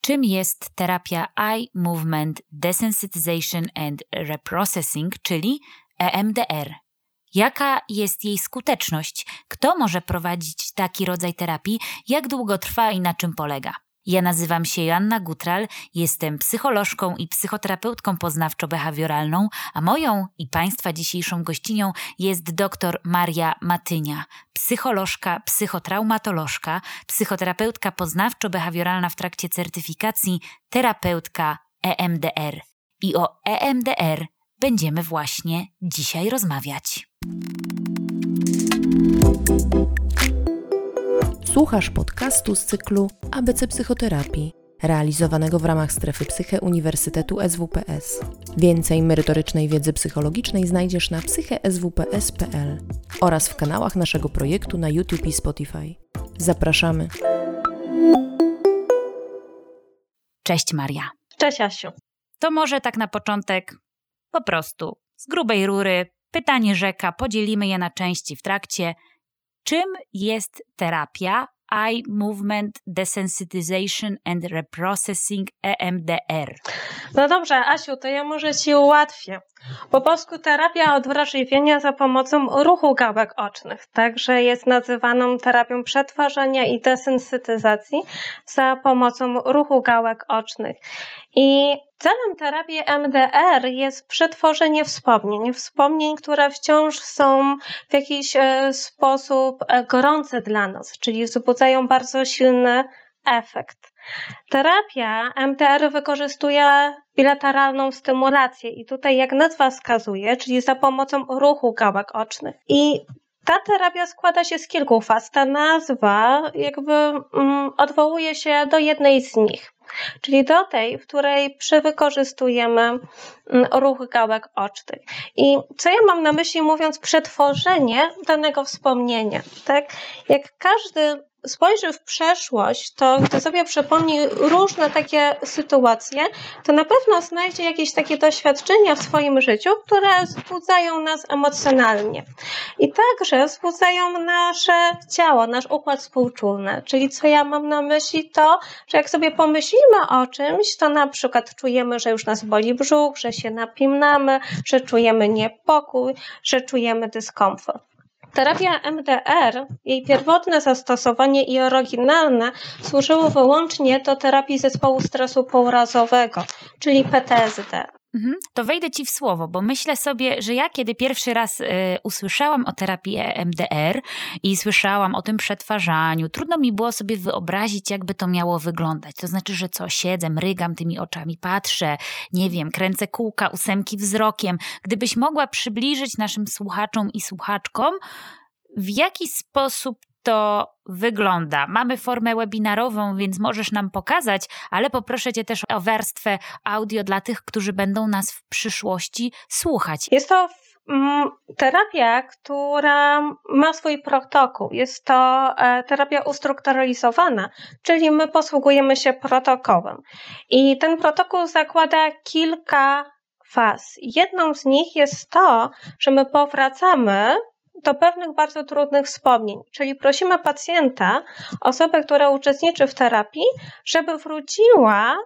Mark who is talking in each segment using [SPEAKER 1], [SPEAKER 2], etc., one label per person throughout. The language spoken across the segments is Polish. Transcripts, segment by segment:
[SPEAKER 1] czym jest terapia Eye Movement Desensitization and Reprocessing, czyli EMDR. Jaka jest jej skuteczność? Kto może prowadzić taki rodzaj terapii? Jak długo trwa i na czym polega? Ja nazywam się Joanna Gutral, jestem psycholożką i psychoterapeutką poznawczo-behawioralną, a moją i Państwa dzisiejszą gościnią jest dr Maria Matynia, psycholożka, psychotraumatolożka, psychoterapeutka poznawczo-behawioralna w trakcie certyfikacji, terapeutka EMDR. I o EMDR będziemy właśnie dzisiaj rozmawiać.
[SPEAKER 2] Słuchasz podcastu z cyklu ABC Psychoterapii, realizowanego w ramach strefy Psyche Uniwersytetu SWPS. Więcej merytorycznej wiedzy psychologicznej znajdziesz na psycheswps.pl oraz w kanałach naszego projektu na YouTube i Spotify. Zapraszamy.
[SPEAKER 1] Cześć Maria.
[SPEAKER 3] Cześć Asiu.
[SPEAKER 1] To może tak na początek po prostu z grubej rury pytanie rzeka, podzielimy je na części w trakcie. Czym jest terapia Eye Movement Desensitization and Reprocessing EMDR?
[SPEAKER 3] No dobrze, Asiu, to ja może Ci ułatwię. Po polsku terapia odwrażliwienia za pomocą ruchu gałek ocznych, także jest nazywaną terapią przetwarzania i desensytyzacji za pomocą ruchu gałek ocznych. I celem terapii MDR jest przetworzenie wspomnień, wspomnień, które wciąż są w jakiś e, sposób e, gorące dla nas, czyli wzbudzają bardzo silny efekt. Terapia MTR wykorzystuje bilateralną stymulację i tutaj jak nazwa wskazuje, czyli za pomocą ruchu gałek ocznych. I ta terapia składa się z kilku faz. Ta nazwa jakby mm, odwołuje się do jednej z nich, czyli do tej, w której wykorzystujemy mm, ruch gałek ocznych. I co ja mam na myśli mówiąc przetworzenie danego wspomnienia, tak? Jak każdy spojrzy w przeszłość, to gdy sobie przypomni różne takie sytuacje, to na pewno znajdzie jakieś takie doświadczenia w swoim życiu, które wzbudzają nas emocjonalnie. I także wzbudzają nasze ciało, nasz układ współczulny. Czyli co ja mam na myśli to, że jak sobie pomyślimy o czymś, to na przykład czujemy, że już nas boli brzuch, że się napinamy, że czujemy niepokój, że czujemy dyskomfort. Terapia MDR, jej pierwotne zastosowanie i oryginalne służyło wyłącznie do terapii zespołu stresu pourazowego, czyli PTSD.
[SPEAKER 1] Mhm. To wejdę ci w słowo, bo myślę sobie, że ja kiedy pierwszy raz y, usłyszałam o terapii EMDR i słyszałam o tym przetwarzaniu, trudno mi było sobie wyobrazić, jakby to miało wyglądać. To znaczy, że co, siedzę, mrygam tymi oczami, patrzę, nie wiem, kręcę kółka, ósemki wzrokiem. Gdybyś mogła przybliżyć naszym słuchaczom i słuchaczkom, w jaki sposób to wygląda. Mamy formę webinarową, więc możesz nam pokazać, ale poproszę Cię też o warstwę audio dla tych, którzy będą nas w przyszłości słuchać.
[SPEAKER 3] Jest to terapia, która ma swój protokół. Jest to e, terapia ustrukturalizowana, czyli my posługujemy się protokołem. I ten protokół zakłada kilka faz. Jedną z nich jest to, że my powracamy do pewnych bardzo trudnych wspomnień. Czyli prosimy pacjenta, osobę, która uczestniczy w terapii, żeby wróciła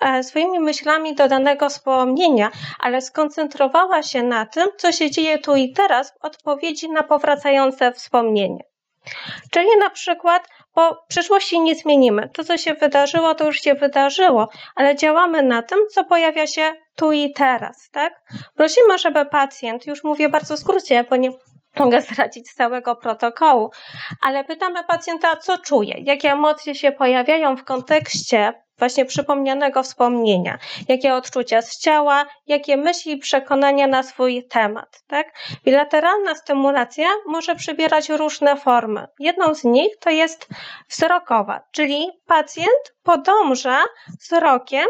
[SPEAKER 3] e, swoimi myślami do danego wspomnienia, ale skoncentrowała się na tym, co się dzieje tu i teraz w odpowiedzi na powracające wspomnienie. Czyli na przykład, bo przyszłości nie zmienimy. To, co się wydarzyło, to już się wydarzyło, ale działamy na tym, co pojawia się tu i teraz, tak? Prosimy, żeby pacjent, już mówię bardzo w skrócie, bo nie, mogę zdradzić całego protokołu, ale pytamy pacjenta, co czuje, jakie emocje się pojawiają w kontekście właśnie przypomnianego wspomnienia, jakie odczucia z ciała, jakie myśli i przekonania na swój temat. Tak? Bilateralna stymulacja może przybierać różne formy. Jedną z nich to jest wzrokowa, czyli pacjent podąża wzrokiem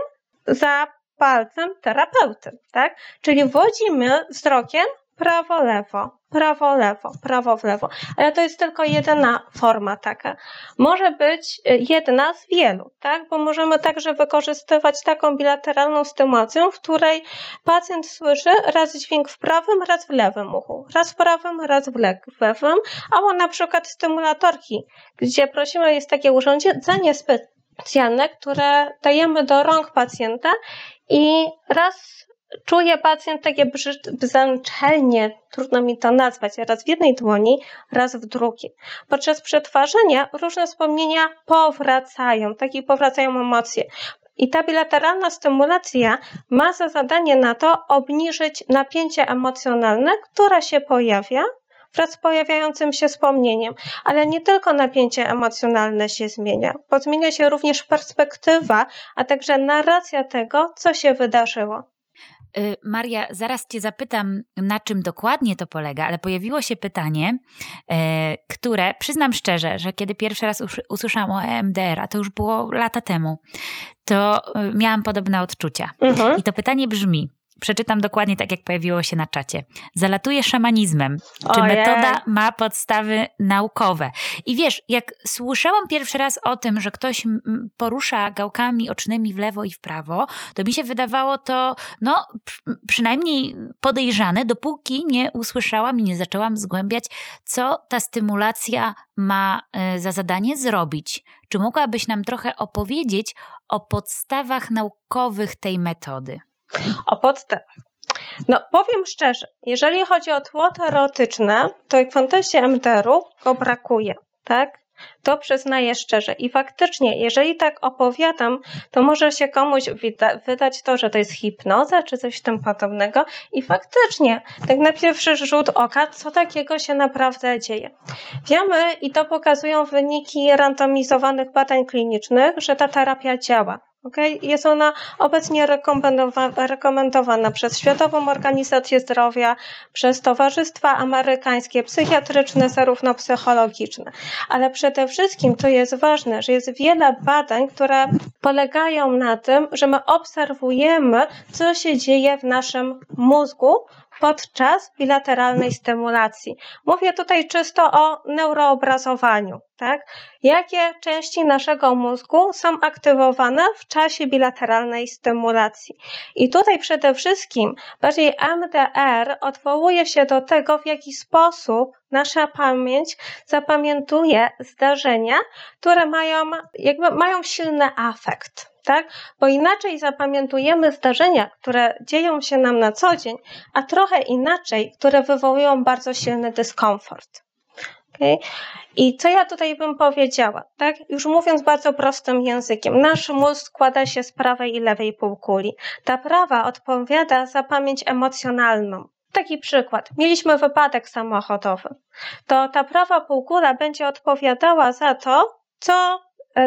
[SPEAKER 3] za palcem terapeuty, tak? Czyli wodzimy wzrokiem prawo, lewo, prawo, lewo, prawo, w lewo. Ale to jest tylko jedna forma taka. Może być y, jedna z wielu, tak? Bo możemy także wykorzystywać taką bilateralną stymulację, w której pacjent słyszy raz dźwięk w prawym, raz w lewym uchu, raz w prawym, raz w lewym, albo na przykład stymulatorki, gdzie prosimy jest takie urządzenie specjalne, które dajemy do rąk pacjenta i raz czuje pacjent takie brzęczelnie, trudno mi to nazwać, raz w jednej dłoni, raz w drugiej. Podczas przetwarzania różne wspomnienia powracają, takie powracają emocje. I ta bilateralna stymulacja ma za zadanie na to obniżyć napięcie emocjonalne, które się pojawia wraz z pojawiającym się wspomnieniem. Ale nie tylko napięcie emocjonalne się zmienia, bo zmienia się również perspektywa, a także narracja tego, co się wydarzyło.
[SPEAKER 1] Y, Maria, zaraz Cię zapytam, na czym dokładnie to polega, ale pojawiło się pytanie, e, które przyznam szczerze, że kiedy pierwszy raz usłyszałam o EMDR, a to już było lata temu, to y, miałam podobne odczucia. Mhm. I to pytanie brzmi: Przeczytam dokładnie tak, jak pojawiło się na czacie. Zalatuje szamanizmem. Czy Ojej. metoda ma podstawy naukowe? I wiesz, jak słyszałam pierwszy raz o tym, że ktoś porusza gałkami ocznymi w lewo i w prawo, to mi się wydawało to, no, przynajmniej podejrzane, dopóki nie usłyszałam i nie zaczęłam zgłębiać, co ta stymulacja ma e, za zadanie zrobić. Czy mogłabyś nam trochę opowiedzieć o podstawach naukowych tej metody?
[SPEAKER 3] O podstawach. No, powiem szczerze, jeżeli chodzi o tło teoretyczne, to w kontekście MDR-u go brakuje, tak? To przyznaję szczerze. I faktycznie, jeżeli tak opowiadam, to może się komuś wydać to, że to jest hipnoza czy coś tym podobnego. I faktycznie, tak na pierwszy rzut oka, co takiego się naprawdę dzieje. Wiemy, i to pokazują wyniki randomizowanych badań klinicznych, że ta terapia działa. Okay? Jest ona obecnie rekomendowana przez Światową Organizację Zdrowia, przez towarzystwa amerykańskie, psychiatryczne, zarówno psychologiczne. Ale przede wszystkim to jest ważne, że jest wiele badań, które polegają na tym, że my obserwujemy, co się dzieje w naszym mózgu podczas bilateralnej stymulacji. Mówię tutaj czysto o neuroobrazowaniu. Tak? Jakie części naszego mózgu są aktywowane w czasie bilateralnej stymulacji? I tutaj przede wszystkim bardziej MDR odwołuje się do tego, w jaki sposób nasza pamięć zapamiętuje zdarzenia, które mają, jakby mają silny afekt tak? Bo inaczej zapamiętujemy zdarzenia, które dzieją się nam na co dzień, a trochę inaczej, które wywołują bardzo silny dyskomfort. Okay? I co ja tutaj bym powiedziała, tak? Już mówiąc bardzo prostym językiem, nasz mózg składa się z prawej i lewej półkuli. Ta prawa odpowiada za pamięć emocjonalną. Taki przykład. Mieliśmy wypadek samochodowy. To ta prawa półkula będzie odpowiadała za to, co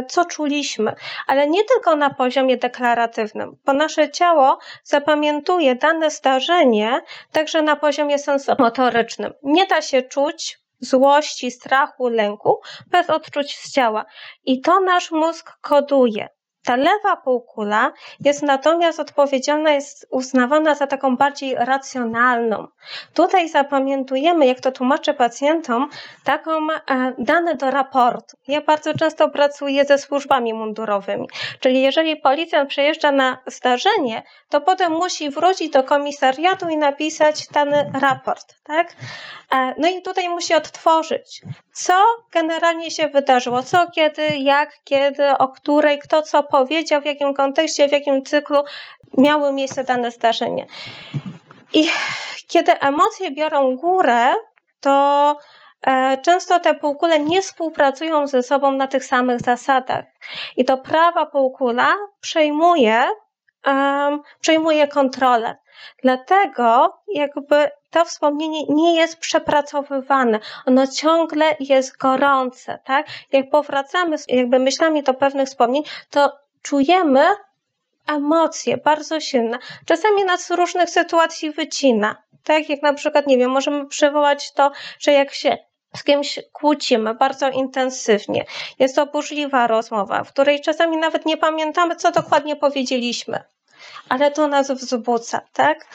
[SPEAKER 3] co czuliśmy, ale nie tylko na poziomie deklaratywnym, bo nasze ciało zapamiętuje dane zdarzenie także na poziomie sensomotorycznym. Nie da się czuć złości, strachu, lęku bez odczuć z ciała. I to nasz mózg koduje. Ta lewa półkula jest natomiast odpowiedzialna, jest uznawana za taką bardziej racjonalną. Tutaj zapamiętujemy, jak to tłumaczę pacjentom, taką e, dane do raportu. Ja bardzo często pracuję ze służbami mundurowymi, czyli jeżeli policjant przejeżdża na zdarzenie, to potem musi wrócić do komisariatu i napisać dany raport, tak? E, no i tutaj musi odtworzyć, co generalnie się wydarzyło, co, kiedy, jak, kiedy, o której, kto co powiedział, w jakim kontekście, w jakim cyklu miały miejsce dane zdarzenie. I kiedy emocje biorą górę, to e, często te półkule nie współpracują ze sobą na tych samych zasadach. I to prawa półkula przejmuje, um, przejmuje kontrolę. Dlatego jakby to wspomnienie nie jest przepracowywane, ono ciągle jest gorące, tak? Jak powracamy jakby myślami do pewnych wspomnień, to czujemy emocje bardzo silne. Czasami nas z różnych sytuacji wycina. Tak jak na przykład, nie wiem, możemy przywołać to, że jak się z kimś kłócimy bardzo intensywnie. Jest to burzliwa rozmowa, w której czasami nawet nie pamiętamy, co dokładnie powiedzieliśmy. Ale to nas wzbudza, tak?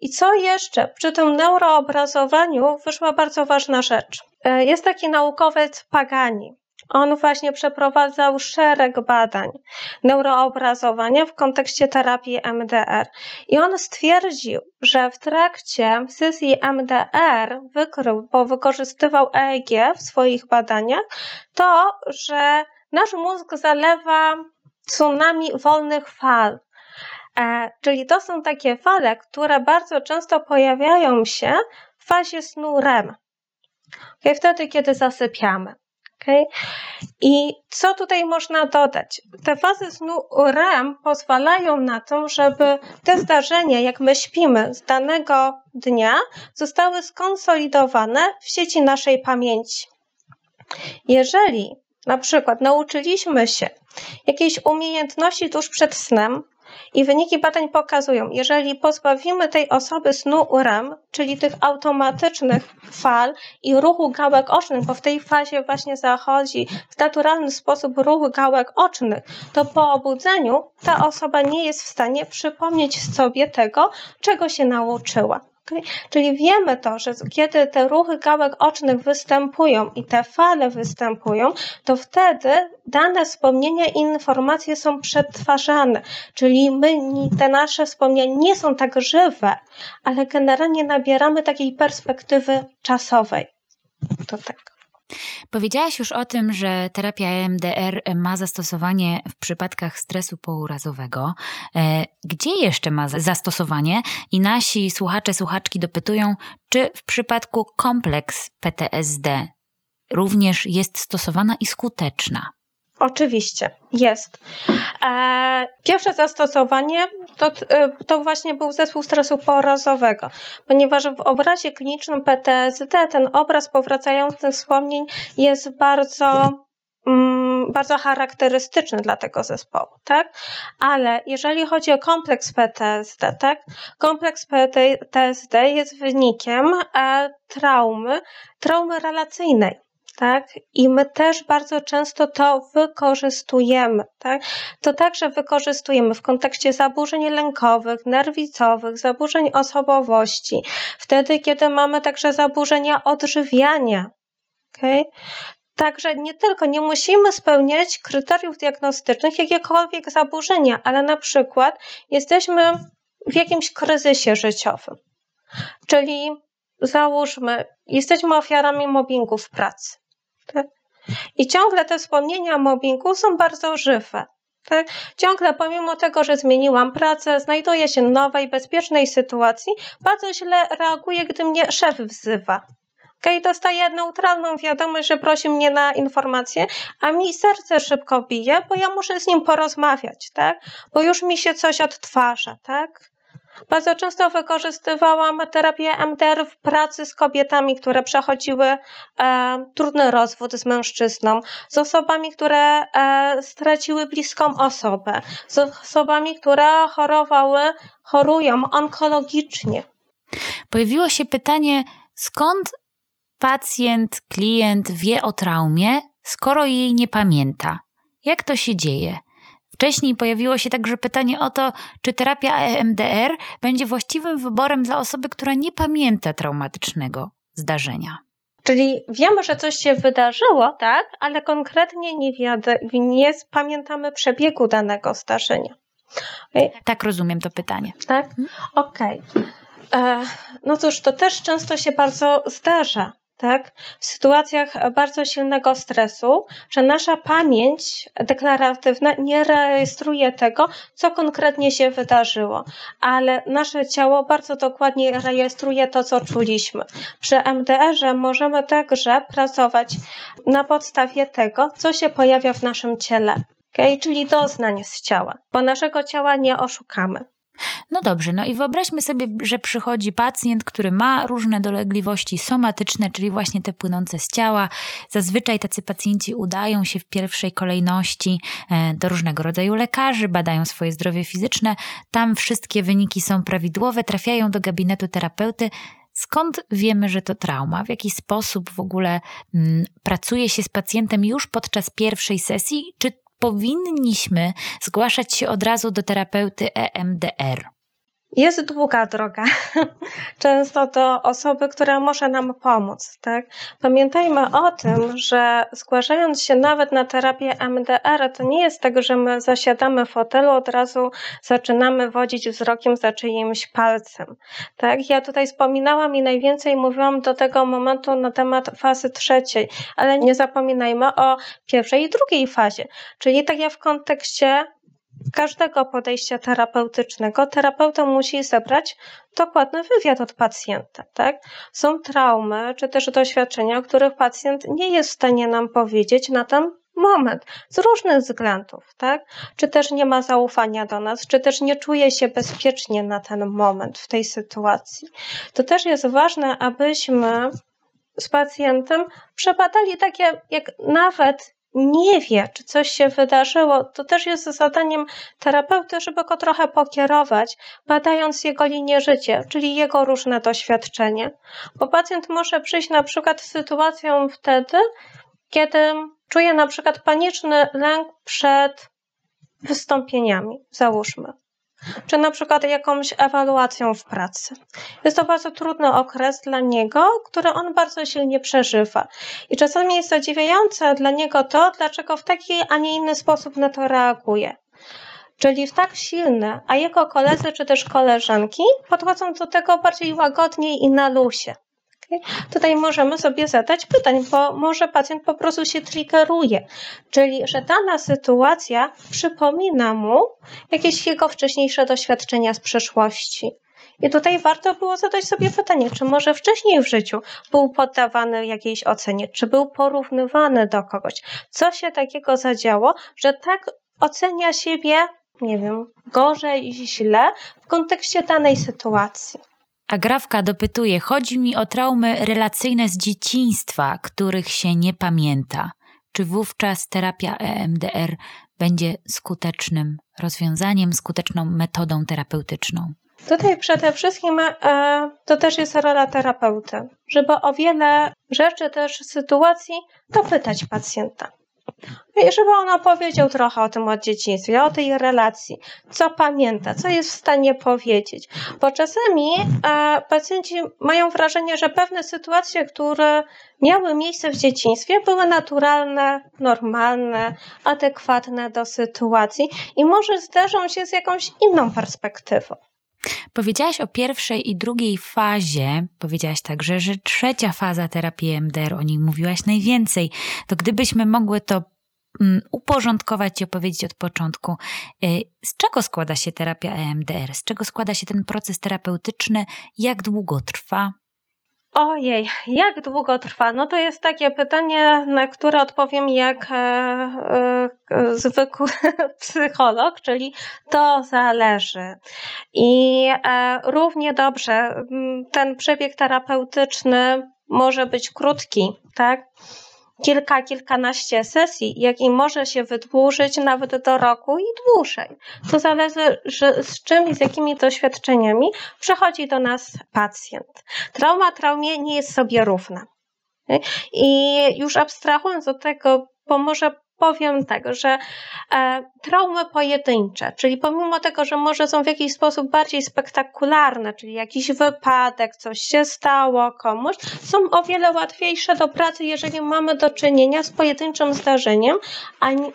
[SPEAKER 3] I co jeszcze? Przy tym neuroobrazowaniu wyszła bardzo ważna rzecz. E, jest taki naukowiec Pagani. On właśnie przeprowadzał szereg badań neuroobrazowania w kontekście terapii MDR. I on stwierdził, że w trakcie sesji MDR wykrył, bo wykorzystywał EEG w swoich badaniach, to, że nasz mózg zalewa tsunami wolnych fal. E, czyli to są takie fale, które bardzo często pojawiają się w fazie snu REM. Okay? Wtedy, kiedy zasypiamy. Okay? I co tutaj można dodać? Te fazy snu REM pozwalają na to, żeby te zdarzenia, jak my śpimy z danego dnia, zostały skonsolidowane w sieci naszej pamięci. Jeżeli na przykład nauczyliśmy się jakiejś umiejętności tuż przed snem, i wyniki badań pokazują, jeżeli pozbawimy tej osoby snu REM, czyli tych automatycznych fal i ruchu gałek ocznych, bo w tej fazie właśnie zachodzi w naturalny sposób ruch gałek ocznych, to po obudzeniu ta osoba nie jest w stanie przypomnieć sobie tego, czego się nauczyła. Okay? Czyli wiemy to, że kiedy te ruchy gałek ocznych występują i te fale występują, to wtedy dane wspomnienia i informacje są przetwarzane. Czyli my, te nasze wspomnienia nie są tak żywe, ale generalnie nabieramy takiej perspektywy czasowej. To tak.
[SPEAKER 1] Powiedziałaś już o tym, że terapia EMDR ma zastosowanie w przypadkach stresu pourazowego. E, gdzie jeszcze ma zastosowanie? I nasi słuchacze, słuchaczki dopytują, czy w przypadku kompleks PTSD również jest stosowana i skuteczna?
[SPEAKER 3] Oczywiście, jest. E, pierwsze zastosowanie to, e, to właśnie był zespół stresu porazowego, ponieważ w obrazie klinicznym PTSD ten obraz powracających wspomnień jest bardzo mm, bardzo charakterystyczny dla tego zespołu, tak? Ale jeżeli chodzi o kompleks PTSD, tak? Kompleks PTSD jest wynikiem e, traumy, traumy relacyjnej tak? I my też bardzo często to wykorzystujemy, tak? To także wykorzystujemy w kontekście zaburzeń lękowych, nerwicowych, zaburzeń osobowości, wtedy, kiedy mamy także zaburzenia odżywiania, okay? Także nie tylko nie musimy spełniać kryteriów diagnostycznych jakiekolwiek zaburzenia, ale na przykład jesteśmy w jakimś kryzysie życiowym. Czyli załóżmy, jesteśmy ofiarami mobbingu w pracy. Tak? I ciągle te wspomnienia mobbingu są bardzo żywe. Tak? Ciągle pomimo tego, że zmieniłam pracę, znajduję się w nowej, bezpiecznej sytuacji, bardzo źle reaguję, gdy mnie szef wzywa. Okay, dostaję neutralną wiadomość, że prosi mnie na informację, a mi serce szybko bije, bo ja muszę z nim porozmawiać, tak? Bo już mi się coś odtwarza, tak? Bardzo często wykorzystywałam terapię MDR w pracy z kobietami, które przechodziły e, trudny rozwód z mężczyzną, z osobami, które e, straciły bliską osobę, z osobami, które chorowały, chorują onkologicznie.
[SPEAKER 1] Pojawiło się pytanie, skąd pacjent, klient wie o traumie, skoro jej nie pamięta? Jak to się dzieje? Wcześniej pojawiło się także pytanie o to, czy terapia EMDR będzie właściwym wyborem dla osoby, która nie pamięta traumatycznego zdarzenia.
[SPEAKER 3] Czyli wiemy, że coś się wydarzyło, tak, ale konkretnie nie, wiadę, nie pamiętamy przebiegu danego zdarzenia.
[SPEAKER 1] Okay. Tak rozumiem to pytanie.
[SPEAKER 3] Tak? Mhm. Okej. Okay. E, no cóż, to też często się bardzo zdarza tak, w sytuacjach bardzo silnego stresu, że nasza pamięć deklaratywna nie rejestruje tego, co konkretnie się wydarzyło, ale nasze ciało bardzo dokładnie rejestruje to, co czuliśmy. Przy MDR-ze możemy także pracować na podstawie tego, co się pojawia w naszym ciele. Okay? Czyli doznań z ciała, bo naszego ciała nie oszukamy.
[SPEAKER 1] No dobrze, no i wyobraźmy sobie, że przychodzi pacjent, który ma różne dolegliwości somatyczne, czyli właśnie te płynące z ciała. Zazwyczaj tacy pacjenci udają się w pierwszej kolejności e, do różnego rodzaju lekarzy, badają swoje zdrowie fizyczne. Tam wszystkie wyniki są prawidłowe, trafiają do gabinetu terapeuty. Skąd wiemy, że to trauma? W jaki sposób w ogóle mm, pracuje się z pacjentem już podczas pierwszej sesji? Czy powinniśmy zgłaszać się od razu do terapeuty EMDR?
[SPEAKER 3] Jest długa droga. Często do osoby, która może nam pomóc. Tak? Pamiętajmy o tym, że zgłaszając się nawet na terapię MDR, to nie jest tak, że my zasiadamy w fotelu, od razu zaczynamy wodzić wzrokiem za czyimś palcem. Tak? Ja tutaj wspominałam i najwięcej mówiłam do tego momentu na temat fazy trzeciej, ale nie zapominajmy o pierwszej i drugiej fazie. Czyli tak jak w kontekście każdego podejścia terapeutycznego terapeuta musi zebrać dokładny wywiad od pacjenta. Tak? Są traumy czy też doświadczenia, o których pacjent nie jest w stanie nam powiedzieć na ten moment z różnych względów, tak? Czy też nie ma zaufania do nas, czy też nie czuje się bezpiecznie na ten moment w tej sytuacji. To też jest ważne, abyśmy z pacjentem przebadali takie, jak nawet nie wie, czy coś się wydarzyło, to też jest zadaniem terapeuty, żeby go trochę pokierować, badając jego linię życia, czyli jego różne doświadczenie. Bo pacjent może przyjść na przykład z sytuacją wtedy, kiedy czuje na przykład paniczny lęk przed wystąpieniami, załóżmy czy na przykład jakąś ewaluacją w pracy. Jest to bardzo trudny okres dla niego, który on bardzo silnie przeżywa. I czasami jest zadziwiające dla niego to, dlaczego w taki, a nie inny sposób na to reaguje. Czyli tak silny, a jego koledzy czy też koleżanki podchodzą do tego bardziej łagodniej i na lusie. Tutaj możemy sobie zadać pytań, bo może pacjent po prostu się triggeruje, czyli że dana sytuacja przypomina mu jakieś jego wcześniejsze doświadczenia z przeszłości. I tutaj warto było zadać sobie pytanie, czy może wcześniej w życiu był poddawany jakiejś ocenie, czy był porównywany do kogoś. Co się takiego zadziało, że tak ocenia siebie, nie wiem, gorzej i źle w kontekście danej sytuacji.
[SPEAKER 1] A Grawka dopytuje, chodzi mi o traumy relacyjne z dzieciństwa, których się nie pamięta. Czy wówczas terapia EMDR będzie skutecznym rozwiązaniem, skuteczną metodą terapeutyczną?
[SPEAKER 3] Tutaj przede wszystkim e, to też jest rola terapeuty, żeby o wiele rzeczy, też sytuacji dopytać pacjenta. Żeby on opowiedział trochę o tym od dzieciństwie, o tej relacji, co pamięta, co jest w stanie powiedzieć. Bo czasami e, pacjenci mają wrażenie, że pewne sytuacje, które miały miejsce w dzieciństwie, były naturalne, normalne, adekwatne do sytuacji i może zderzą się z jakąś inną perspektywą.
[SPEAKER 1] Powiedziałaś o pierwszej i drugiej fazie, powiedziałaś także, że trzecia faza terapii MDR, o niej mówiłaś najwięcej. To gdybyśmy mogły to mm, uporządkować i opowiedzieć od początku, y, z czego składa się terapia EMDR, z czego składa się ten proces terapeutyczny, jak długo trwa?
[SPEAKER 3] Ojej, jak długo trwa? No to jest takie pytanie, na które odpowiem jak e, e, zwykły psycholog, czyli to zależy. I e, równie dobrze ten przebieg terapeutyczny może być krótki, tak? Kilka, kilkanaście sesji, jak i może się wydłużyć nawet do roku i dłużej. To zależy że z czym i z jakimi doświadczeniami przychodzi do nas pacjent. Trauma traumie nie jest sobie równa. I już abstrahując od tego, bo może powiem tak, że e, traumy pojedyncze, czyli pomimo tego, że może są w jakiś sposób bardziej spektakularne, czyli jakiś wypadek, coś się stało komuś, są o wiele łatwiejsze do pracy, jeżeli mamy do czynienia z pojedynczym zdarzeniem,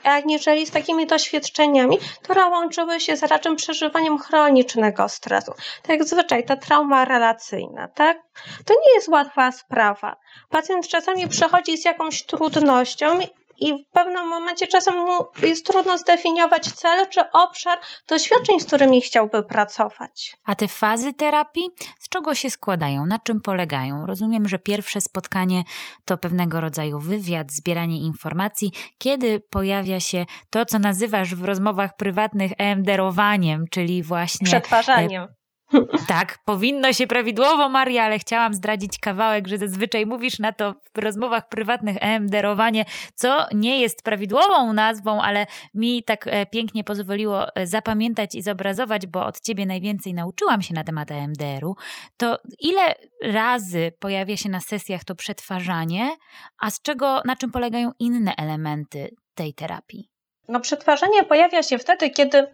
[SPEAKER 3] aniżeli z takimi doświadczeniami, które łączyły się z raczym przeżywaniem chronicznego stresu. Tak jak zwyczaj, ta trauma relacyjna, tak? To nie jest łatwa sprawa. Pacjent czasami przechodzi z jakąś trudnością i w pewnym momencie czasem mu jest trudno zdefiniować cel czy obszar doświadczeń, z którymi chciałby pracować.
[SPEAKER 1] A te fazy terapii z czego się składają? Na czym polegają? Rozumiem, że pierwsze spotkanie to pewnego rodzaju wywiad, zbieranie informacji, kiedy pojawia się to, co nazywasz w rozmowach prywatnych EMDerowaniem, czyli właśnie
[SPEAKER 3] przetwarzaniem.
[SPEAKER 1] Tak, powinno się prawidłowo, Maria, ale chciałam zdradzić kawałek, że zazwyczaj mówisz na to w rozmowach prywatnych EMDerowanie, co nie jest prawidłową nazwą, ale mi tak e, pięknie pozwoliło e, zapamiętać i zobrazować, bo od ciebie najwięcej nauczyłam się na temat EMDR-u. To ile razy pojawia się na sesjach to przetwarzanie, a z czego, na czym polegają inne elementy tej terapii?
[SPEAKER 3] No, przetwarzanie pojawia się wtedy, kiedy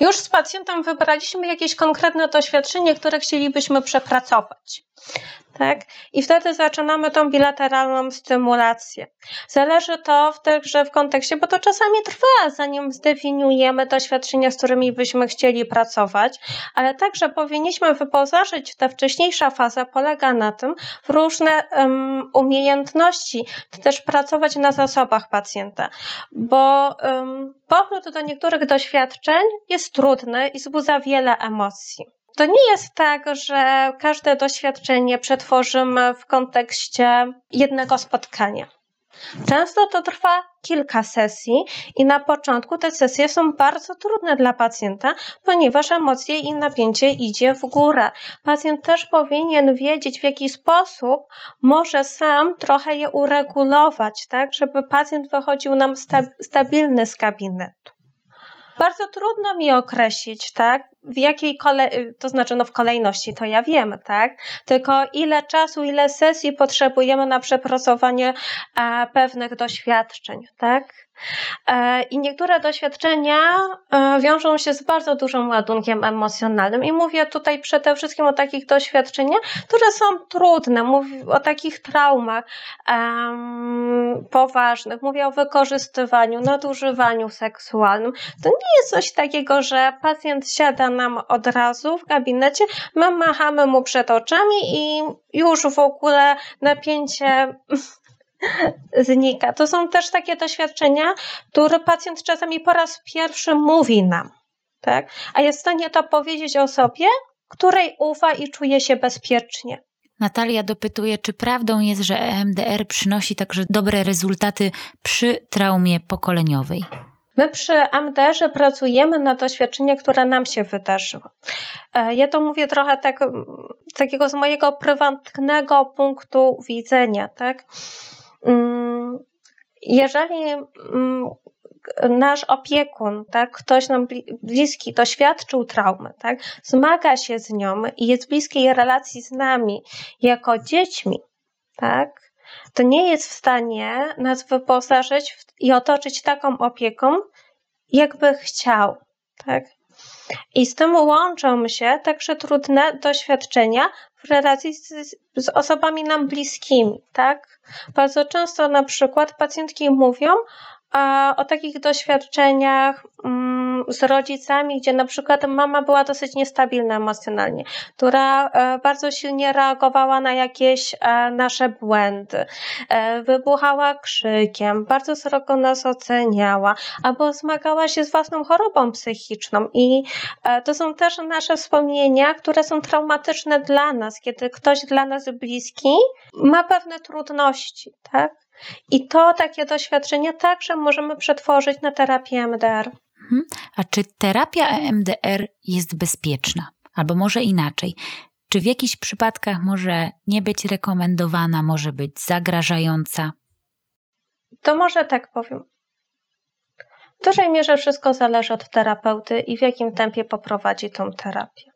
[SPEAKER 3] już z pacjentem wybraliśmy jakieś konkretne doświadczenie, które chcielibyśmy przepracować tak? I wtedy zaczynamy tą bilateralną stymulację. Zależy to także w kontekście, bo to czasami trwa, zanim zdefiniujemy doświadczenia, z którymi byśmy chcieli pracować, ale także powinniśmy wyposażyć, ta wcześniejsza faza polega na tym, w różne um, umiejętności, też pracować na zasobach pacjenta, bo um, powrót do niektórych doświadczeń jest trudny i wzbudza wiele emocji. To nie jest tak, że każde doświadczenie przetworzymy w kontekście jednego spotkania. Często to trwa kilka sesji i na początku te sesje są bardzo trudne dla pacjenta, ponieważ emocje i napięcie idzie w górę. Pacjent też powinien wiedzieć, w jaki sposób może sam trochę je uregulować, tak, żeby pacjent wychodził nam stabilny z gabinetu. Bardzo trudno mi określić, tak, w jakiej kolej, to znaczy no w kolejności to ja wiem, tak? Tylko ile czasu, ile sesji potrzebujemy na przepracowanie e, pewnych doświadczeń, tak? E, I niektóre doświadczenia e, wiążą się z bardzo dużym ładunkiem emocjonalnym. I mówię tutaj przede wszystkim o takich doświadczeniach, które są trudne. Mówię o takich traumach um, poważnych. Mówię o wykorzystywaniu, nadużywaniu seksualnym. To nie jest coś takiego, że pacjent siada nam od razu w gabinecie, my machamy mu przed oczami i już w ogóle napięcie znika. To są też takie doświadczenia, które pacjent czasami po raz pierwszy mówi nam, tak? a jest w stanie to powiedzieć o sobie, której ufa i czuje się bezpiecznie.
[SPEAKER 1] Natalia dopytuje, czy prawdą jest, że EMDR przynosi także dobre rezultaty przy traumie pokoleniowej?
[SPEAKER 3] My przy MDR-ze pracujemy na doświadczenie, które nam się wydarzyło. E, ja to mówię trochę tak, takiego z mojego prywatnego punktu widzenia, tak? Mm, jeżeli mm, nasz opiekun, tak, ktoś nam bliski doświadczył traumy, tak, zmaga się z nią i jest w bliskiej relacji z nami jako dziećmi, tak, to nie jest w stanie nas wyposażyć i otoczyć taką opieką, jakby chciał, tak. I z tym łączą się także trudne doświadczenia w relacji z, z osobami nam bliskimi, tak? Bardzo często na przykład pacjentki mówią, o takich doświadczeniach mm, z rodzicami, gdzie na przykład mama była dosyć niestabilna emocjonalnie, która e, bardzo silnie reagowała na jakieś e, nasze błędy, e, wybuchała krzykiem, bardzo srogo nas oceniała, albo zmagała się z własną chorobą psychiczną. I to są też nasze wspomnienia, które są traumatyczne dla nas, kiedy ktoś dla nas bliski ma pewne trudności, tak? I to takie doświadczenie także możemy przetworzyć na terapię MDR.
[SPEAKER 1] Mhm. A czy terapia EMDR jest bezpieczna? Albo może inaczej. Czy w jakichś przypadkach może nie być rekomendowana, może być zagrażająca?
[SPEAKER 3] To może tak powiem. W dużej mierze wszystko zależy od terapeuty i w jakim tempie poprowadzi tą terapię.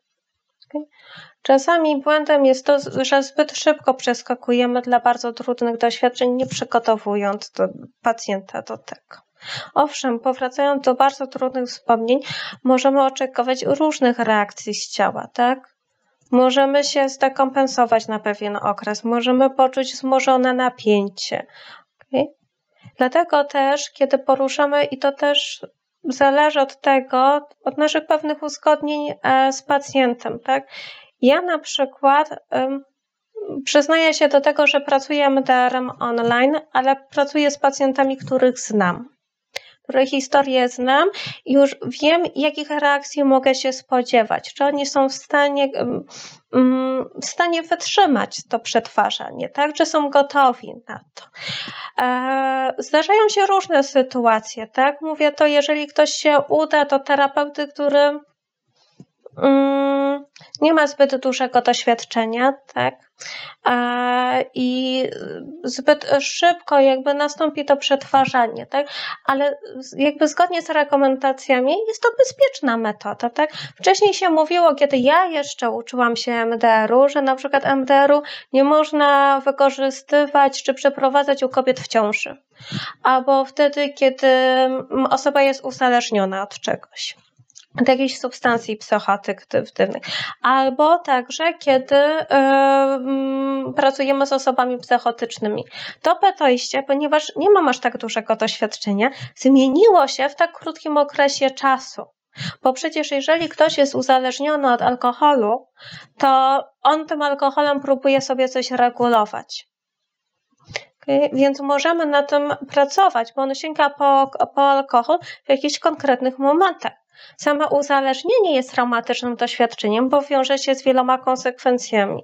[SPEAKER 3] Czasami błędem jest to, że zbyt szybko przeskakujemy dla bardzo trudnych doświadczeń, nie przygotowując do pacjenta do tego. Owszem, powracając do bardzo trudnych wspomnień, możemy oczekiwać różnych reakcji z ciała, tak? Możemy się zdekompensować na pewien okres, możemy poczuć wzmożone napięcie. Okay? Dlatego też, kiedy poruszamy, i to też zależy od tego, od naszych pewnych uzgodnień e, z pacjentem, tak? Ja na przykład przyznaję się do tego, że pracuję MDR-em online, ale pracuję z pacjentami, których znam, których historię znam już wiem, jakich reakcji mogę się spodziewać. Czy oni są w stanie, w stanie wytrzymać to przetwarzanie, tak? Czy są gotowi na to. E, zdarzają się różne sytuacje, tak? Mówię to, jeżeli ktoś się uda do terapeuty, który Mm, nie ma zbyt dużego doświadczenia, tak? I zbyt szybko jakby nastąpi to przetwarzanie, tak? Ale jakby zgodnie z rekomendacjami jest to bezpieczna metoda, tak? Wcześniej się mówiło, kiedy ja jeszcze uczyłam się MDR-u, że na przykład MDR-u nie można wykorzystywać czy przeprowadzać u kobiet w ciąży. Albo wtedy, kiedy osoba jest uzależniona od czegoś. Do jakichś substancji psychoaktywnych, albo także kiedy y, pracujemy z osobami psychotycznymi. To podejście, ponieważ nie mam aż tak dużego doświadczenia, zmieniło się w tak krótkim okresie czasu. Bo przecież jeżeli ktoś jest uzależniony od alkoholu, to on tym alkoholem próbuje sobie coś regulować. Więc możemy na tym pracować, bo on sięga po, po alkohol w jakichś konkretnych momentach. Same uzależnienie jest traumatycznym doświadczeniem, bo wiąże się z wieloma konsekwencjami.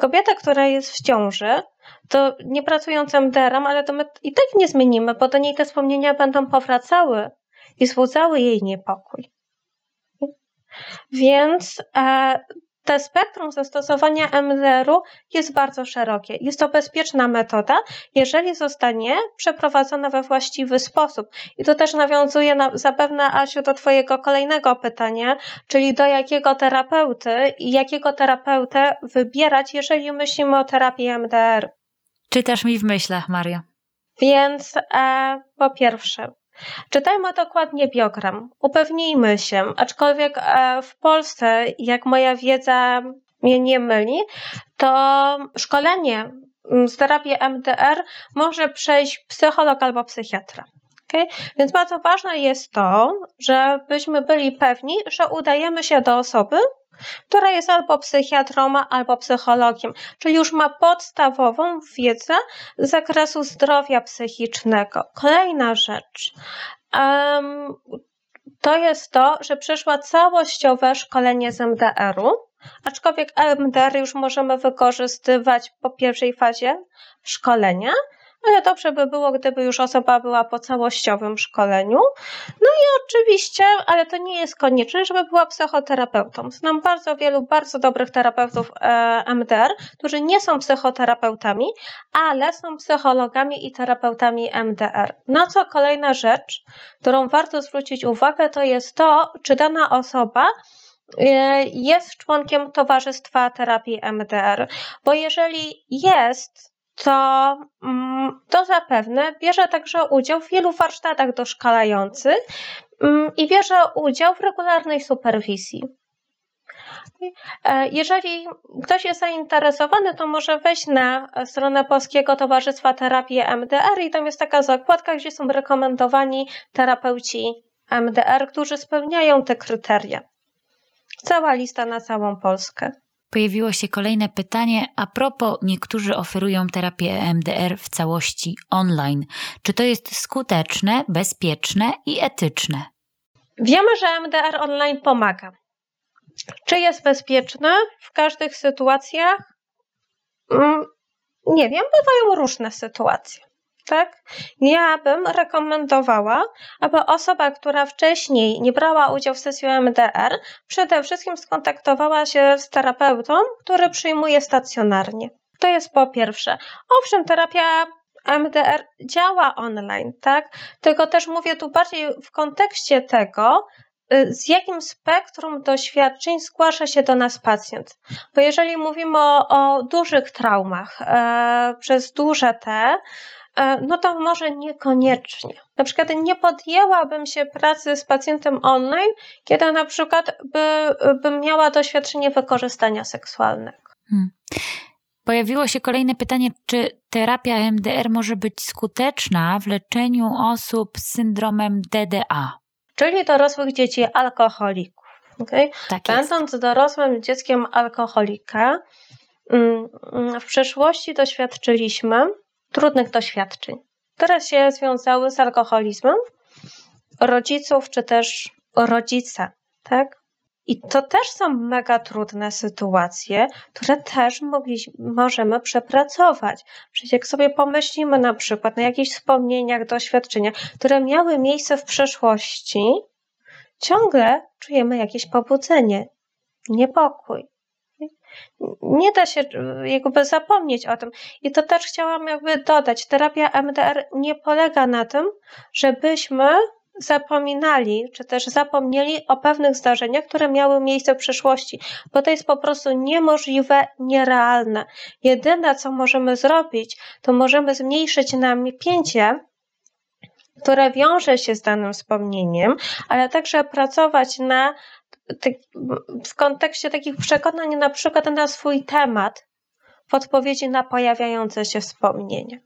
[SPEAKER 3] Kobieta, która jest w ciąży, to nie pracując MDR-em, ale to my i tak nie zmienimy, bo do niej te wspomnienia będą powracały i wzbudzały jej niepokój. Więc e, te spektrum zastosowania MDR-u jest bardzo szerokie. Jest to bezpieczna metoda, jeżeli zostanie przeprowadzona we właściwy sposób. I to też nawiązuje na, zapewne, Asiu, do Twojego kolejnego pytania, czyli do jakiego terapeuty i jakiego terapeutę wybierać, jeżeli myślimy o terapii MDR.
[SPEAKER 1] Czytasz mi w myślach, Maria.
[SPEAKER 3] Więc e, po pierwsze, Czytajmy dokładnie biogram. Upewnijmy się, aczkolwiek e, w Polsce, jak moja wiedza mnie nie myli, to szkolenie mm, z terapii MDR może przejść psycholog albo psychiatra. Okay? Więc bardzo ważne jest to, żebyśmy byli pewni, że udajemy się do osoby, która jest albo psychiatrą, albo psychologiem, czyli już ma podstawową wiedzę z zakresu zdrowia psychicznego. Kolejna rzecz. Um, to jest to, że przeszła całościowe szkolenie z MDR-u, aczkolwiek MDR już możemy wykorzystywać po pierwszej fazie szkolenia, ale dobrze by było, gdyby już osoba była po całościowym szkoleniu. No i oczywiście, ale to nie jest konieczne, żeby była psychoterapeutą. Znam bardzo wielu bardzo dobrych terapeutów e, MDR, którzy nie są psychoterapeutami, ale są psychologami i terapeutami MDR. No co kolejna rzecz, którą warto zwrócić uwagę, to jest to, czy dana osoba e, jest członkiem towarzystwa terapii MDR, bo jeżeli jest, to, mm, to zapewne bierze także udział w wielu warsztatach doszkalających mm, i bierze udział w regularnej superwizji. E, jeżeli ktoś jest zainteresowany, to może wejść na stronę Polskiego Towarzystwa Terapii MDR i tam jest taka zakładka, gdzie są rekomendowani terapeuci MDR, którzy spełniają te kryteria. Cała lista na całą Polskę
[SPEAKER 1] pojawiło się kolejne pytanie a propos niektórzy oferują terapię EMDR w całości online. Czy to jest skuteczne, bezpieczne i etyczne?
[SPEAKER 3] Wiemy, że MDR online pomaga. Czy jest bezpieczne w każdych sytuacjach? Mm, nie wiem, bywają różne sytuacje tak? Ja bym rekomendowała, aby osoba, która wcześniej nie brała udziału w sesji MDR, przede wszystkim skontaktowała się z terapeutą, który przyjmuje stacjonarnie. To jest po pierwsze. Owszem, terapia MDR działa online, tak? Tylko też mówię tu bardziej w kontekście tego, y, z jakim spektrum doświadczeń zgłasza się do nas pacjent. Bo jeżeli mówimy o, o dużych traumach e, przez duże T, E, no to może niekoniecznie. Na przykład nie podjęłabym się pracy z pacjentem online, kiedy na przykład by, bym miała doświadczenie wykorzystania seksualnego. Hmm.
[SPEAKER 1] Pojawiło się kolejne pytanie, czy terapia MDR może być skuteczna w leczeniu osób z syndromem DDA?
[SPEAKER 3] Czyli dorosłych dzieci alkoholików. Okay? Tak Będąc dorosłym dzieckiem alkoholika, mm, w przeszłości doświadczyliśmy trudnych doświadczeń, które się związały z alkoholizmem rodziców czy też rodzica, tak? I to też są mega trudne sytuacje, które też mogli, możemy przepracować. Przecież jak sobie pomyślimy na przykład na jakichś wspomnieniach, doświadczeniach, które miały miejsce w przeszłości, ciągle czujemy jakieś pobudzenie, niepokój nie da się jakby zapomnieć o tym. I to też chciałam jakby dodać. Terapia MDR nie polega na tym, żebyśmy zapominali, czy też zapomnieli o pewnych zdarzeniach, które miały miejsce w przeszłości, bo to jest po prostu niemożliwe, nierealne. Jedyne, co możemy zrobić, to możemy zmniejszyć napięcie które wiąże się z danym wspomnieniem, ale także pracować na, w kontekście takich przekonań, na przykład na swój temat, w odpowiedzi na pojawiające się wspomnienia.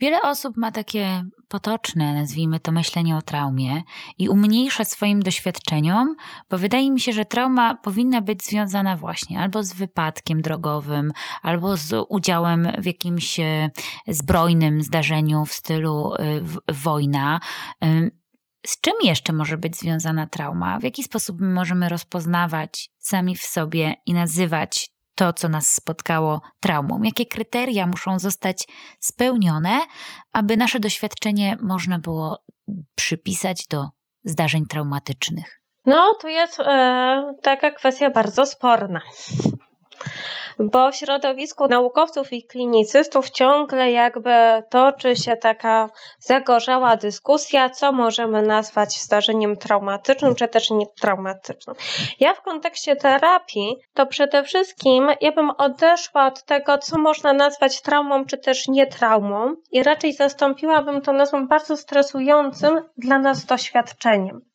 [SPEAKER 1] Wiele osób ma takie potoczne, nazwijmy to, myślenie o traumie i umniejsza swoim doświadczeniom, bo wydaje mi się, że trauma powinna być związana właśnie albo z wypadkiem drogowym, albo z udziałem w jakimś e, zbrojnym zdarzeniu w stylu e, wojna. Z czym jeszcze może być związana trauma? W jaki sposób możemy rozpoznawać sami w sobie i nazywać to, co nas spotkało traumą? Jakie kryteria muszą zostać spełnione, aby nasze doświadczenie można było przypisać do zdarzeń traumatycznych?
[SPEAKER 3] No, to jest e, taka kwestia bardzo sporna bo w środowisku naukowców i klinicystów ciągle jakby toczy się taka zagorzała dyskusja, co możemy nazwać zdarzeniem traumatycznym, czy też nietraumatycznym. Ja w kontekście terapii, to przede wszystkim ja bym odeszła od tego, co można nazwać traumą, czy też nietraumą i raczej zastąpiłabym to nazwą bardzo stresującym dla nas doświadczeniem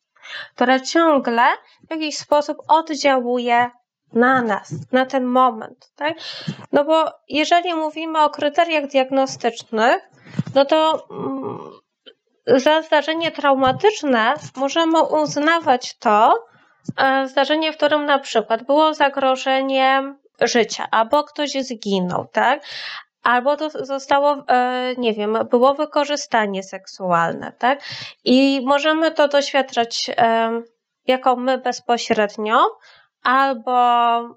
[SPEAKER 3] które ciągle w jakiś sposób oddziałuje na nas, na ten moment, tak? No bo jeżeli mówimy o kryteriach diagnostycznych, no to mm, za zdarzenie traumatyczne możemy uznawać to e, zdarzenie, w którym na przykład było zagrożenie życia, albo ktoś zginął, tak? Albo to zostało, e, nie wiem, było wykorzystanie seksualne, tak? I możemy to doświadczać jako my bezpośrednio, albo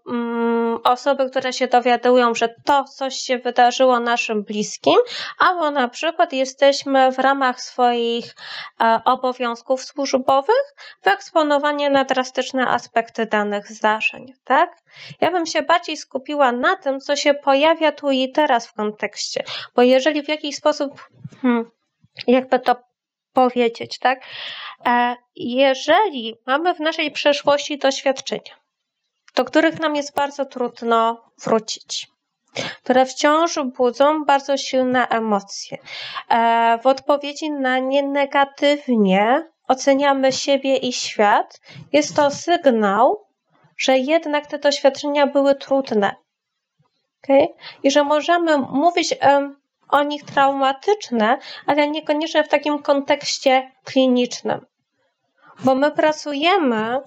[SPEAKER 3] mm, osoby, które się dowiadują, że to coś się wydarzyło naszym bliskim, albo na przykład jesteśmy w ramach swoich e, obowiązków służbowych wyeksponowani na drastyczne aspekty danych zdarzeń, tak? Ja bym się bardziej skupiła na tym, co się pojawia tu i teraz w kontekście, bo jeżeli w jakiś sposób, hmm, jakby to powiedzieć, tak? E, jeżeli mamy w naszej przeszłości doświadczenia, do których nam jest bardzo trudno wrócić które wciąż budzą bardzo silne emocje. E, w odpowiedzi na nie negatywnie oceniamy siebie i świat, jest to sygnał, że jednak te doświadczenia były trudne. Okay? I że możemy mówić o nich traumatyczne, ale niekoniecznie w takim kontekście klinicznym. Bo my pracujemy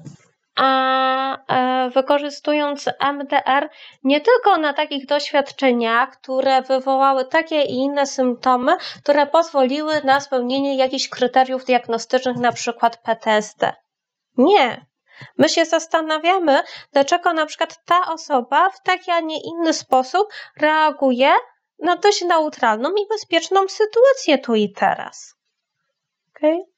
[SPEAKER 3] a e, wykorzystując MDR nie tylko na takich doświadczeniach, które wywołały takie i inne symptomy, które pozwoliły na spełnienie jakichś kryteriów diagnostycznych, na przykład PTSD. Nie. My się zastanawiamy, dlaczego na przykład ta osoba w taki, a nie inny sposób reaguje na dość neutralną i bezpieczną sytuację tu i teraz. Okay?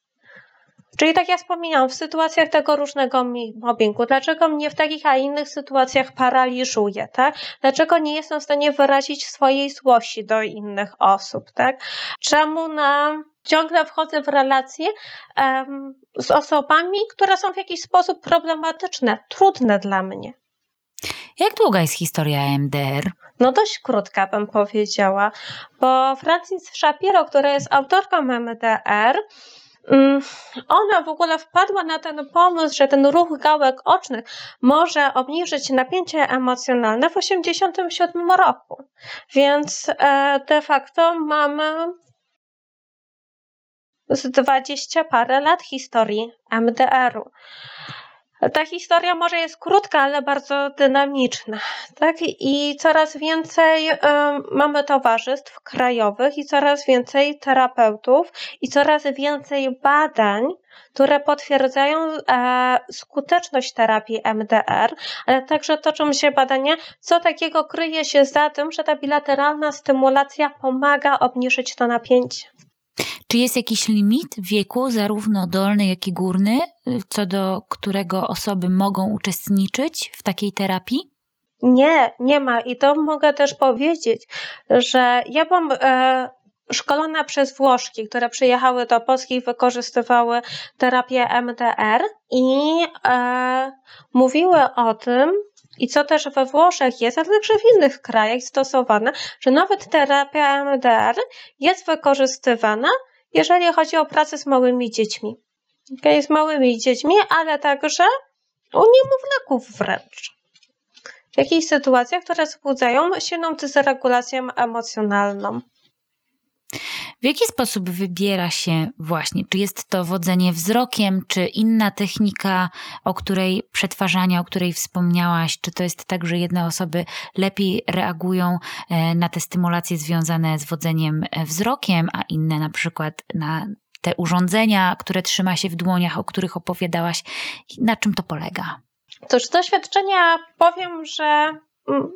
[SPEAKER 3] Czyli tak jak wspominałam, w sytuacjach tego różnego mobbingu, dlaczego mnie w takich, a innych sytuacjach paraliżuje, tak? Dlaczego nie jestem w stanie wyrazić swojej złości do innych osób, tak? Czemu na, ciągle wchodzę w relacje um, z osobami, które są w jakiś sposób problematyczne, trudne dla mnie.
[SPEAKER 1] Jak długa jest historia MDR?
[SPEAKER 3] No dość krótka bym powiedziała, bo Francis Shapiro, która jest autorką MDR, ona w ogóle wpadła na ten pomysł, że ten ruch gałek ocznych może obniżyć napięcie emocjonalne w 1987 roku. Więc e, de facto mamy z dwadzieścia parę lat historii MDR-u. Ta historia może jest krótka, ale bardzo dynamiczna. Tak? I coraz więcej y, mamy towarzystw krajowych i coraz więcej terapeutów i coraz więcej badań, które potwierdzają e, skuteczność terapii MDR, ale także toczą się badania, co takiego kryje się za tym, że ta bilateralna stymulacja pomaga obniżyć to napięcie.
[SPEAKER 1] Czy jest jakiś limit wieku, zarówno dolny, jak i górny, co do którego osoby mogą uczestniczyć w takiej terapii?
[SPEAKER 3] Nie, nie ma. I to mogę też powiedzieć, że ja byłam e, szkolona przez Włoszki, które przyjechały do Polski i wykorzystywały terapię MDR i e, mówiły o tym, i co też we Włoszech jest, ale także w innych krajach stosowane, że nawet terapia MDR jest wykorzystywana jeżeli chodzi o pracę z małymi dziećmi. Okay, z małymi dziećmi, ale także u niemowlaków wręcz. W jakichś sytuacjach, które wzbudzają silną dysregulację emocjonalną.
[SPEAKER 1] W jaki sposób wybiera się właśnie? Czy jest to wodzenie wzrokiem, czy inna technika, o której przetwarzania, o której wspomniałaś? Czy to jest tak, że jedne osoby lepiej reagują e, na te stymulacje związane z wodzeniem e, wzrokiem, a inne na przykład na te urządzenia, które trzyma się w dłoniach, o których opowiadałaś? Na czym to polega?
[SPEAKER 3] Cóż, z doświadczenia powiem, że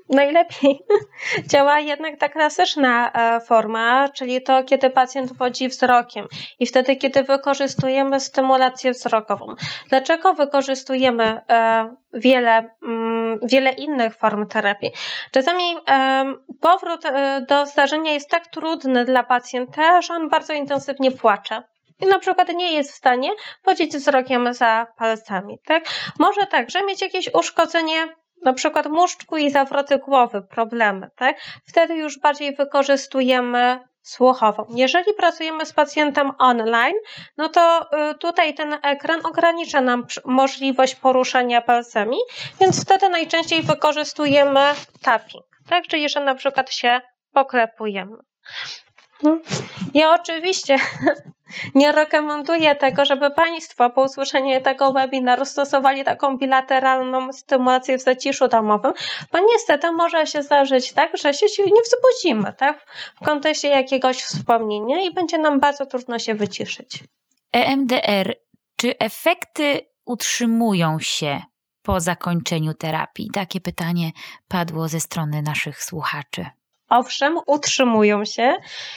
[SPEAKER 3] najlepiej działa jednak ta klasyczna e, forma, czyli to, kiedy pacjent wodzi wzrokiem i wtedy, kiedy wykorzystujemy stymulację wzrokową. Dlaczego wykorzystujemy e, wiele, mm, wiele innych form terapii? Czasami powrót e, do zdarzenia jest tak trudny dla pacjenta, że on bardzo intensywnie płacze i na przykład nie jest w stanie wodzić wzrokiem za palcami, tak? Może także mieć jakieś uszkodzenie na przykład muszczku i zawroty głowy, problemy, tak? Wtedy już bardziej wykorzystujemy słuchową. Jeżeli pracujemy z pacjentem online, no to y, tutaj ten ekran ogranicza nam możliwość poruszania palcami, więc wtedy najczęściej wykorzystujemy tapping, tak? Czyli, że na przykład się poklepujemy. No. Ja oczywiście nie rekomenduję tego, żeby Państwo po usłyszeniu tego webinaru stosowali taką bilateralną stymulację w zaciszu domowym, bo niestety może się zdarzyć tak, że się nie wzbudzimy tak, w kontekście jakiegoś wspomnienia i będzie nam bardzo trudno się wyciszyć.
[SPEAKER 1] EMDR, czy efekty utrzymują się po zakończeniu terapii? Takie pytanie padło ze strony naszych słuchaczy.
[SPEAKER 3] Owszem, utrzymują się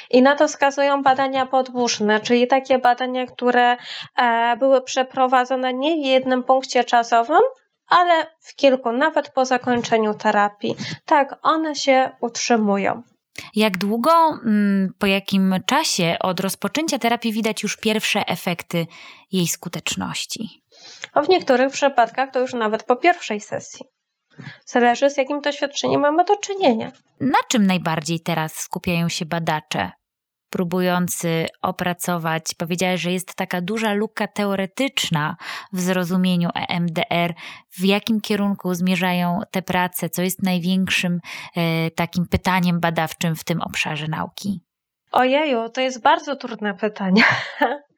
[SPEAKER 3] i na to wskazują badania podwójne, czyli takie badania, które e, były przeprowadzone nie w jednym punkcie czasowym, ale w kilku, nawet po zakończeniu terapii. Tak, one się utrzymują.
[SPEAKER 1] Jak długo, mm, po jakim czasie od rozpoczęcia terapii widać już pierwsze efekty jej skuteczności?
[SPEAKER 3] W niektórych przypadkach to już nawet po pierwszej sesji. Zależy z jakim doświadczeniem mamy do czynienia.
[SPEAKER 1] Na czym najbardziej teraz skupiają się badacze? próbujący opracować, powiedziałeś, że jest taka duża luka teoretyczna w zrozumieniu EMDR. W jakim kierunku zmierzają te prace? Co jest największym e, takim pytaniem badawczym w tym obszarze nauki?
[SPEAKER 3] Ojeju, to jest bardzo trudne pytanie.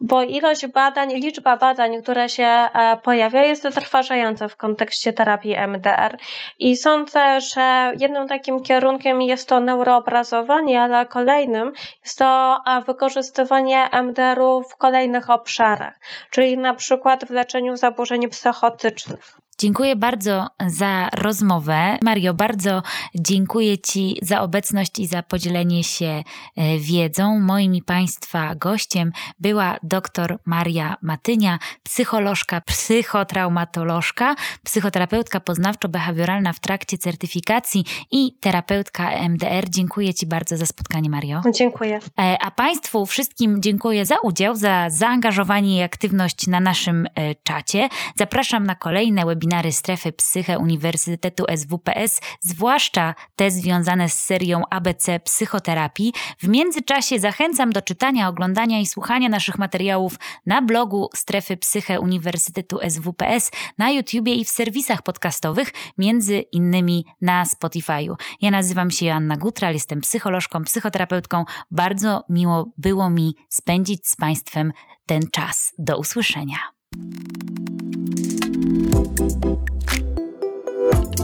[SPEAKER 3] bo ilość badań, liczba badań, które się e, pojawia, jest zatrważająca w kontekście terapii MDR. I sądzę, że jednym takim kierunkiem jest to neuroobrazowanie, ale kolejnym jest to e, wykorzystywanie MDR-u w kolejnych obszarach, czyli na przykład w leczeniu zaburzeń psychotycznych.
[SPEAKER 1] Dziękuję bardzo za rozmowę. Mario, bardzo dziękuję Ci za obecność i za podzielenie się e, wiedzą. Moim i Państwa gościem była dr Maria Matynia, psycholożka, psychotraumatolożka, psychoterapeutka poznawczo-behawioralna w trakcie certyfikacji i terapeutka MDR. Dziękuję Ci bardzo za spotkanie, Mario.
[SPEAKER 3] Dziękuję.
[SPEAKER 1] E, a Państwu wszystkim dziękuję za udział, za zaangażowanie i aktywność na naszym e, czacie. Zapraszam na kolejne webinary webinary Strefy Psyche Uniwersytetu SWPS, zwłaszcza te związane z serią ABC Psychoterapii. W międzyczasie zachęcam do czytania, oglądania i słuchania naszych materiałów na blogu Strefy Psyche Uniwersytetu SWPS, na YouTubie i w serwisach podcastowych, między innymi na Spotify'u. Ja nazywam się Joanna Gutral, jestem psycholożką, psychoterapeutką. Bardzo miło było mi spędzić z Państwem ten czas. Do usłyszenia. Thank you.